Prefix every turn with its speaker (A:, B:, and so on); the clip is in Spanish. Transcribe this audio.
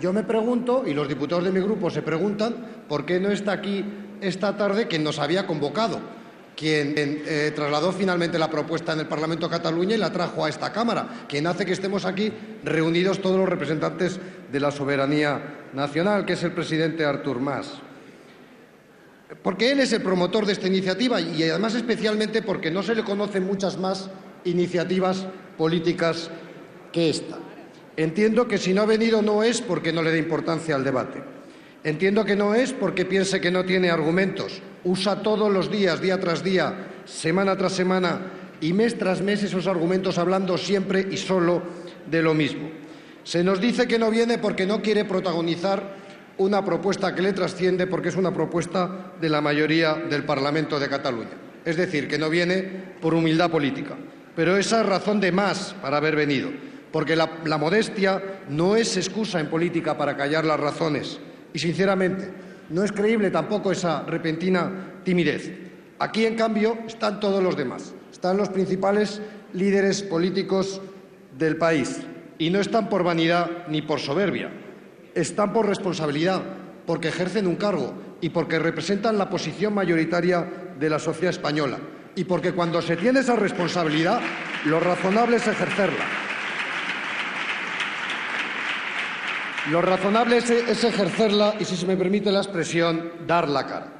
A: Yo me pregunto, y los diputados de mi grupo se preguntan, por qué no está aquí esta tarde quien nos había convocado, quien eh, trasladó finalmente la propuesta en el Parlamento de Cataluña y la trajo a esta Cámara, quien hace que estemos aquí reunidos todos los representantes de la soberanía nacional, que es el presidente Artur Mas. Porque él es el promotor de esta iniciativa y además especialmente porque no se le conocen muchas más iniciativas políticas que esta. Entiendo que si no ha venido no es porque no le dé importancia al debate. Entiendo que no es porque piense que no tiene argumentos. Usa todos los días, día tras día, semana tras semana y mes tras mes esos argumentos hablando siempre y solo de lo mismo. Se nos dice que no viene porque no quiere protagonizar una propuesta que le trasciende porque es una propuesta de la mayoría del Parlamento de Cataluña. Es decir, que no viene por humildad política. Pero esa es razón de más para haber venido, porque la, modestia no es excusa en política para callar las razones. Y, sinceramente, no es creíble tampoco esa repentina timidez. Aquí, en cambio, están todos los demás. Están los principales líderes políticos del país. Y no están por vanidad ni por soberbia están por responsabilidad, porque ejercen un cargo y porque representan la posición mayoritaria de la sociedad española. Y porque cuando se tiene esa responsabilidad, lo razonable es ejercerla. Lo razonable es, ejercerla y, si se me permite la expresión, dar la cara.